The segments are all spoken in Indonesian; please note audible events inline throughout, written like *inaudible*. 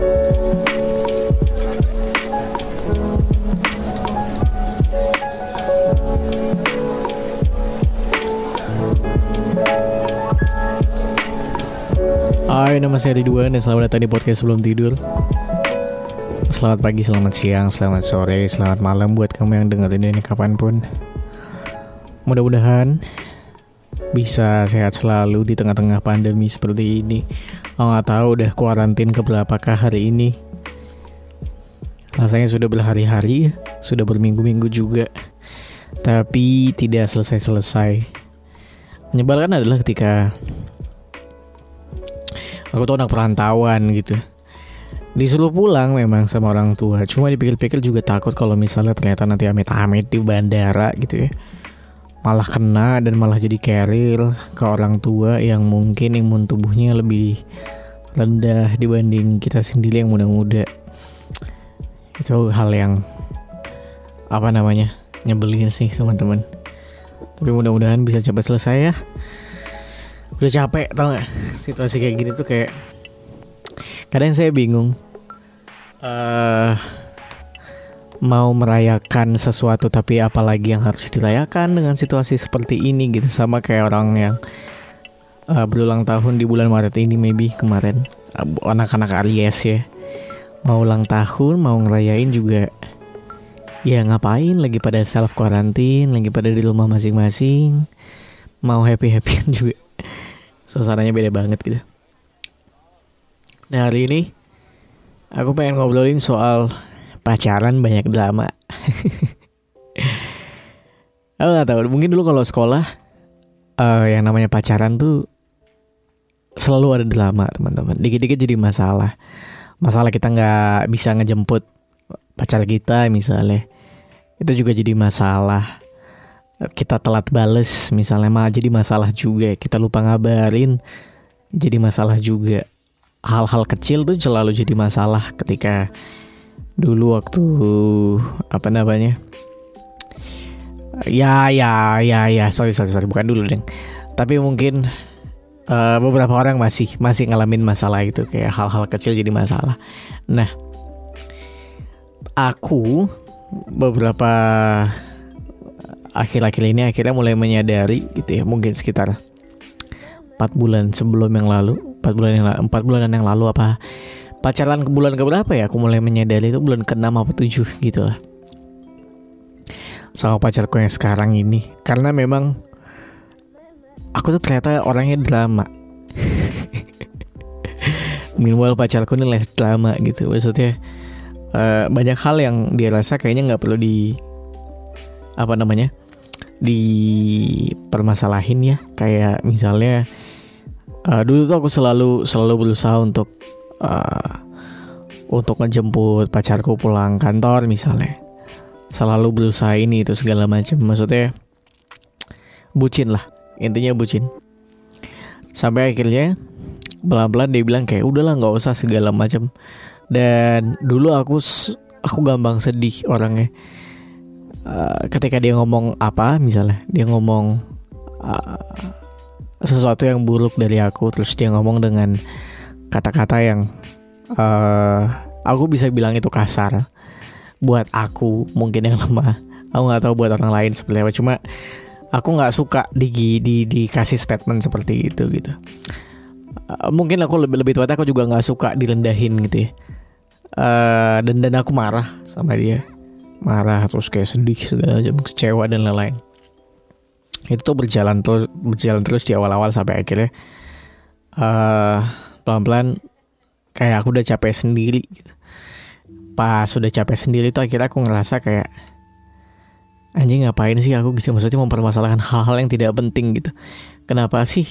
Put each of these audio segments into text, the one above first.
Hai, nama saya Ridwan dan selamat datang di podcast sebelum tidur. Selamat pagi, selamat siang, selamat sore, selamat malam buat kamu yang dengerin ini kapan pun. Mudah-mudahan bisa sehat selalu di tengah-tengah pandemi seperti ini. Oh nggak tahu udah kuarantin keberapakah hari ini. Rasanya sudah berhari-hari, sudah berminggu-minggu juga. Tapi tidak selesai-selesai. Menyebalkan adalah ketika aku tuh anak perantauan gitu disuruh pulang memang sama orang tua cuma dipikir-pikir juga takut kalau misalnya ternyata nanti amit-amit di bandara gitu ya malah kena dan malah jadi carrier ke orang tua yang mungkin imun tubuhnya lebih rendah dibanding kita sendiri yang muda-muda. Itu hal yang apa namanya nyebelin sih teman-teman. Tapi mudah-mudahan bisa cepat selesai ya. Udah capek tau gak situasi kayak gini tuh kayak kadang saya bingung. Uh, mau merayakan sesuatu tapi apalagi yang harus dirayakan dengan situasi seperti ini gitu. Sama kayak orang yang uh, berulang tahun di bulan Maret ini maybe kemarin. Uh, anak-anak Aries ya. Mau ulang tahun mau ngerayain juga ya ngapain lagi pada self quarantine lagi pada di rumah masing-masing. Mau happy happyan *laughs* juga. Suasananya beda banget gitu. Nah hari ini aku pengen ngobrolin soal pacaran banyak drama. *laughs* aku nggak tahu, mungkin dulu kalau sekolah uh, yang namanya pacaran tuh selalu ada drama teman-teman. Dikit-dikit jadi masalah. Masalah kita nggak bisa ngejemput pacar kita misalnya. Itu juga jadi masalah kita telat bales misalnya malah jadi masalah juga kita lupa ngabarin jadi masalah juga hal-hal kecil tuh selalu jadi masalah ketika dulu waktu apa namanya? Ya ya ya ya. Sorry sorry sorry. Bukan dulu deng. Tapi mungkin uh, beberapa orang masih masih ngalamin masalah itu. Kayak hal-hal kecil jadi masalah. Nah aku beberapa akhir-akhir ini akhirnya mulai menyadari gitu ya. Mungkin sekitar empat bulan sebelum yang lalu empat bulan yang empat bulanan yang lalu apa pacaran ke bulan keberapa ya? Aku mulai menyadari itu bulan ke enam apa tujuh gitu lah. Sama pacarku yang sekarang ini. Karena memang aku tuh ternyata orangnya drama. *laughs* Minimal pacarku ini les drama gitu. Maksudnya uh, banyak hal yang dia rasa kayaknya nggak perlu di apa namanya dipermasalahin ya. Kayak misalnya uh, dulu tuh aku selalu selalu berusaha untuk uh, untuk ngejemput pacarku pulang kantor misalnya. Selalu berusaha ini itu segala macam. Maksudnya bucin lah. Intinya bucin. Sampai akhirnya pelan-pelan dia bilang kayak udahlah nggak usah segala macam. Dan dulu aku aku gampang sedih orangnya. Uh, ketika dia ngomong apa misalnya dia ngomong uh, sesuatu yang buruk dari aku terus dia ngomong dengan kata-kata yang uh, aku bisa bilang itu kasar buat aku mungkin yang lemah. Aku nggak tahu buat orang lain seperti apa. Cuma aku nggak suka di, di dikasih statement seperti itu gitu. Uh, mungkin aku lebih lebih tepatnya aku juga nggak suka direndahin gitu ya. Uh, dan dan aku marah sama dia. Marah terus kayak sedih segala macam kecewa dan lain-lain. Itu tuh berjalan terus berjalan terus di awal-awal sampai akhirnya uh, pelan-pelan kayak aku udah capek sendiri. Pas sudah capek sendiri tuh akhirnya aku ngerasa kayak anjing ngapain sih aku? Gitu. Maksudnya mempermasalahkan hal-hal yang tidak penting gitu. Kenapa sih?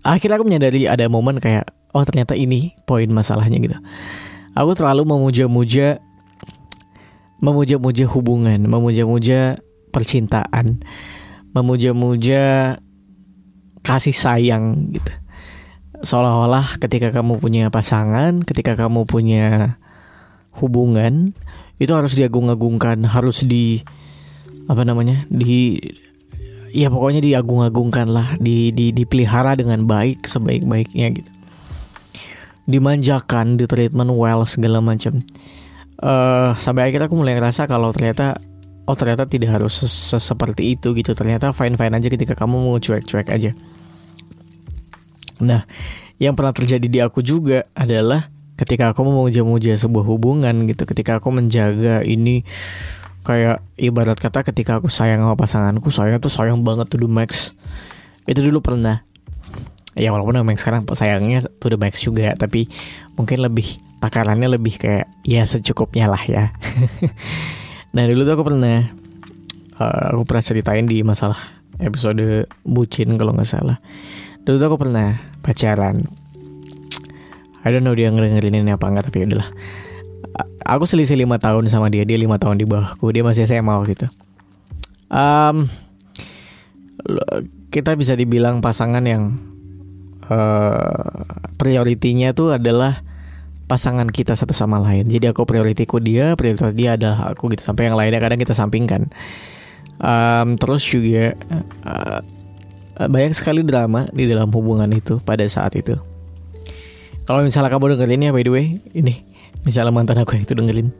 Akhirnya aku menyadari ada momen kayak oh ternyata ini poin masalahnya gitu. Aku terlalu memuja-muja memuja-muja hubungan, memuja-muja percintaan, memuja-muja kasih sayang gitu. Seolah-olah ketika kamu punya pasangan, ketika kamu punya hubungan, itu harus diagung-agungkan, harus di apa namanya? di ya pokoknya diagung-agungkan lah, di, di dipelihara dengan baik sebaik-baiknya gitu. dimanjakan di treatment well segala macam uh, sampai akhirnya aku mulai ngerasa kalau ternyata oh ternyata tidak harus seperti itu gitu ternyata fine fine aja ketika kamu mau cuek cuek aja nah yang pernah terjadi di aku juga adalah ketika aku mau muja-muja sebuah hubungan gitu ketika aku menjaga ini kayak ibarat kata ketika aku sayang sama pasanganku saya tuh sayang banget tuh the max. Itu dulu pernah. Ya walaupun memang sekarang sayangnya tuh the max juga tapi mungkin lebih takarannya lebih kayak ya secukupnya lah ya. *laughs* Nah dulu tuh aku pernah uh, aku pernah ceritain di masalah episode bucin kalau nggak salah dulu tuh aku pernah pacaran. I don't know dia ngedengerin ini apa enggak tapi udahlah. Aku selisih lima tahun sama dia dia lima tahun di bawahku dia masih SMA waktu itu. Um, kita bisa dibilang pasangan yang uh, prioritinya tuh adalah pasangan kita satu sama lain. Jadi aku prioritiku dia prioritas dia adalah aku gitu sampai yang lainnya kadang kita sampingkan. Um, terus juga uh, banyak sekali drama di dalam hubungan itu pada saat itu kalau misalnya kamu dengerin ya by the way, ini misalnya mantan aku yang itu dengerin,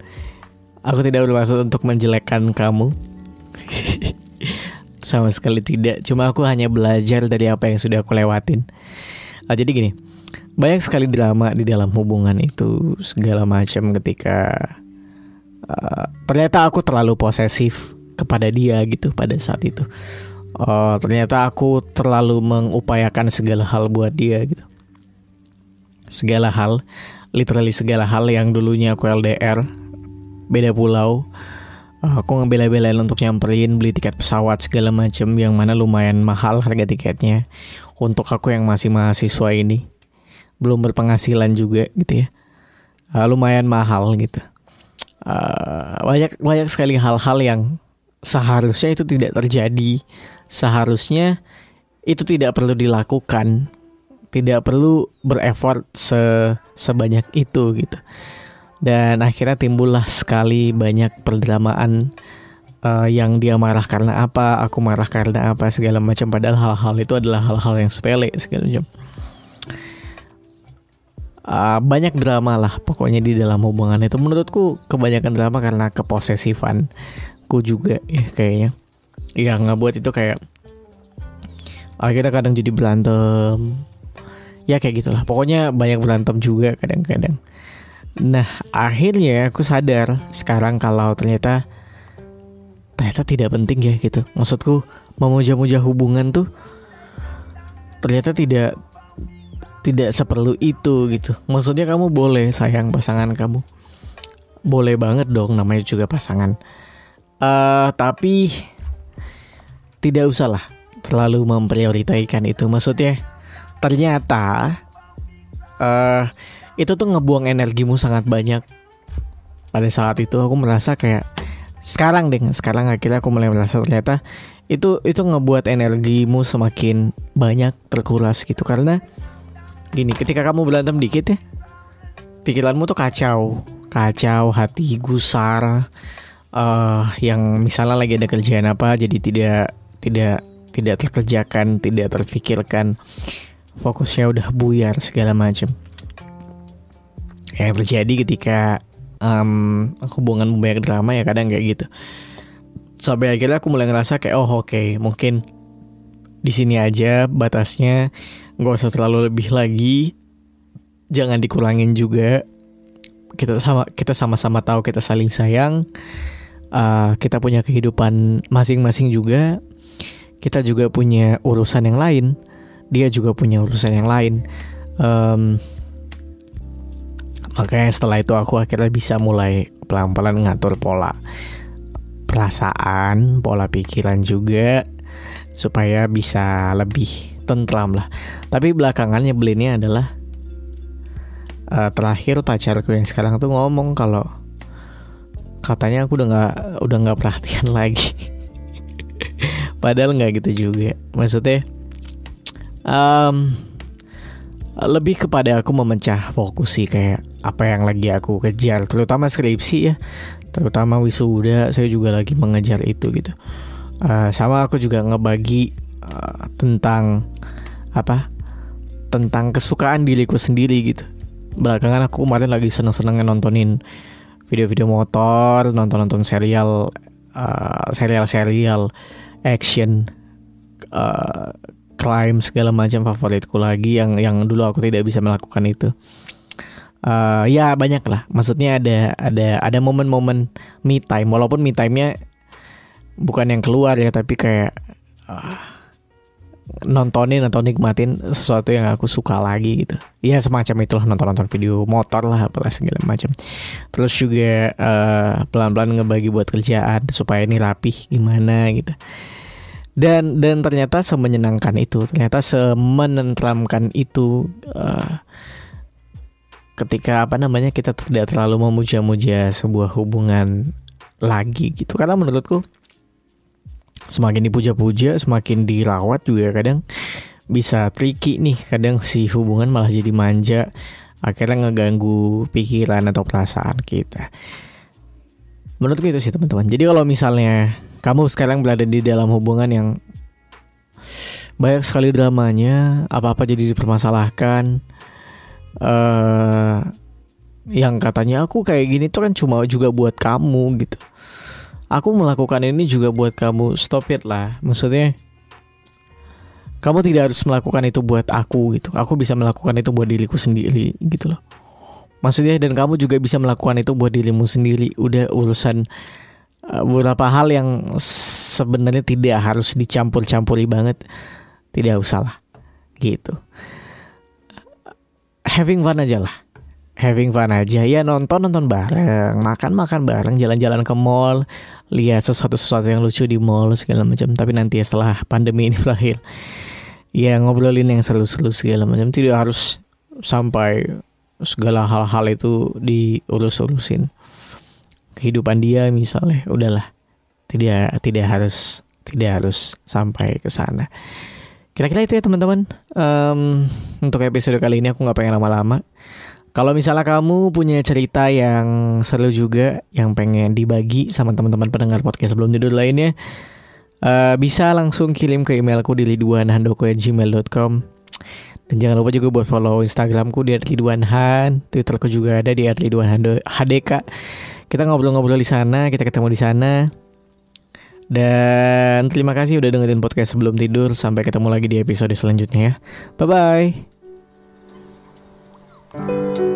aku tidak bermaksud untuk menjelekkan kamu. *laughs* Sama sekali tidak, cuma aku hanya belajar dari apa yang sudah aku lewatin. Nah, jadi gini, banyak sekali drama di dalam hubungan itu segala macam ketika uh, ternyata aku terlalu posesif kepada dia gitu pada saat itu. Oh, ternyata aku terlalu mengupayakan segala hal buat dia gitu. Segala hal, literally segala hal yang dulunya aku LDR, beda pulau. Aku ngebela-belain untuk nyamperin beli tiket pesawat segala macam yang mana lumayan mahal harga tiketnya untuk aku yang masih mahasiswa ini. Belum berpenghasilan juga gitu ya. Uh, lumayan mahal gitu. Uh, banyak banyak sekali hal-hal yang seharusnya itu tidak terjadi. Seharusnya itu tidak perlu dilakukan. Tidak perlu berefort se sebanyak itu gitu. Dan akhirnya timbullah sekali banyak perdramaan uh, yang dia marah karena apa aku marah karena apa segala macam. Padahal hal-hal itu adalah hal-hal yang sepele segala macam. Uh, banyak drama lah pokoknya di dalam hubungan itu. Menurutku kebanyakan drama karena keposesifan ku juga ya kayaknya. Ya nggak buat itu kayak akhirnya kadang jadi berantem. Ya kayak gitulah. Pokoknya banyak berantem juga kadang-kadang. Nah akhirnya aku sadar sekarang kalau ternyata ternyata tidak penting ya gitu. Maksudku memuja-muja hubungan tuh ternyata tidak tidak seperlu itu gitu. Maksudnya kamu boleh sayang pasangan kamu. Boleh banget dong namanya juga pasangan uh, tapi tidak usah lah terlalu memprioritaskan itu. Maksudnya ternyata uh, itu tuh ngebuang energimu sangat banyak. Pada saat itu aku merasa kayak sekarang deh sekarang akhirnya aku mulai merasa ternyata itu itu ngebuat energimu semakin banyak terkuras gitu. Karena gini ketika kamu berantem dikit ya pikiranmu tuh kacau. Kacau hati gusar uh, yang misalnya lagi ada kerjaan apa jadi tidak tidak tidak terkerjakan tidak terpikirkan fokusnya udah buyar segala macam. Yang terjadi ketika um, hubungan banyak drama ya kadang kayak gitu. Sampai akhirnya aku mulai ngerasa kayak oh oke okay, mungkin di sini aja batasnya nggak usah terlalu lebih lagi jangan dikurangin juga. Kita sama kita sama-sama tahu kita saling sayang uh, kita punya kehidupan masing-masing juga. Kita juga punya urusan yang lain. Dia juga punya urusan yang lain. Um, makanya setelah itu aku akhirnya bisa mulai pelan-pelan ngatur pola perasaan pola pikiran juga supaya bisa lebih tentram lah. Tapi belakangan nyebelinnya adalah uh, terakhir pacarku yang sekarang tuh ngomong kalau katanya aku udah nggak udah nggak perhatian *laughs* lagi. Padahal nggak gitu juga. Maksudnya um, lebih kepada aku memecah fokus sih kayak apa yang lagi aku kejar. Terutama skripsi ya. Terutama wisuda saya juga lagi mengejar itu gitu. Uh, sama aku juga ngebagi uh, tentang apa? Tentang kesukaan diriku sendiri gitu. Belakangan aku kemarin lagi seneng-seneng nontonin video-video motor nonton-nonton serial uh, serial-serial action uh, crime segala macam favoritku lagi yang yang dulu aku tidak bisa melakukan itu. Uh, ya banyak lah. Maksudnya ada ada ada momen-momen me time. Walaupun me time-nya bukan yang keluar ya tapi kayak uh, nontonin atau nikmatin sesuatu yang aku suka lagi gitu. Ya semacam itulah nonton-nonton video motor lah apalah segala macam. Terus juga uh, pelan-pelan ngebagi buat kerjaan supaya ini rapih gimana gitu. Dan dan ternyata semenyenangkan itu ternyata semenentramkan itu uh, ketika apa namanya kita tidak terlalu memuja-muja sebuah hubungan lagi gitu. Karena menurutku semakin dipuja-puja semakin dirawat juga kadang bisa tricky nih kadang si hubungan malah jadi manja akhirnya ngeganggu pikiran atau perasaan kita menurutku itu sih teman-teman jadi kalau misalnya kamu sekarang berada di dalam hubungan yang banyak sekali dramanya, apa-apa jadi dipermasalahkan. Uh, yang katanya aku kayak gini tuh kan cuma juga buat kamu gitu. Aku melakukan ini juga buat kamu. Stop it lah. Maksudnya kamu tidak harus melakukan itu buat aku gitu. Aku bisa melakukan itu buat diriku sendiri gitu loh. Maksudnya dan kamu juga bisa melakukan itu buat dirimu sendiri. Udah urusan Eh, beberapa hal yang sebenarnya tidak harus dicampur-campuri banget tidak usah lah gitu having fun aja lah having fun aja. Ya nonton nonton bareng. Makan makan bareng jalan-jalan ke mall lihat sesuatu sesuatu yang lucu di mall segala macam. Tapi nanti ya setelah pandemi ini *laughs* berakhir ya ngobrolin yang seru-seru segala macam. Tidak harus sampai segala hal-hal itu diurus-urusin. Kehidupan dia misalnya udahlah. Tidak tidak harus tidak harus sampai ke sana. Kira-kira itu ya teman-teman. Um, untuk episode kali ini aku nggak pengen lama-lama kalau misalnya kamu punya cerita yang seru juga yang pengen dibagi sama teman-teman pendengar podcast sebelum tidur lainnya uh, bisa langsung kirim ke emailku di liduanhandoko@gmail.com dan jangan lupa juga buat follow Instagramku di @liduanhan, Twitterku juga ada di @liduanhandk. Kita ngobrol-ngobrol di sana, kita ketemu di sana. Dan terima kasih udah dengerin podcast sebelum tidur. Sampai ketemu lagi di episode selanjutnya ya. Bye bye.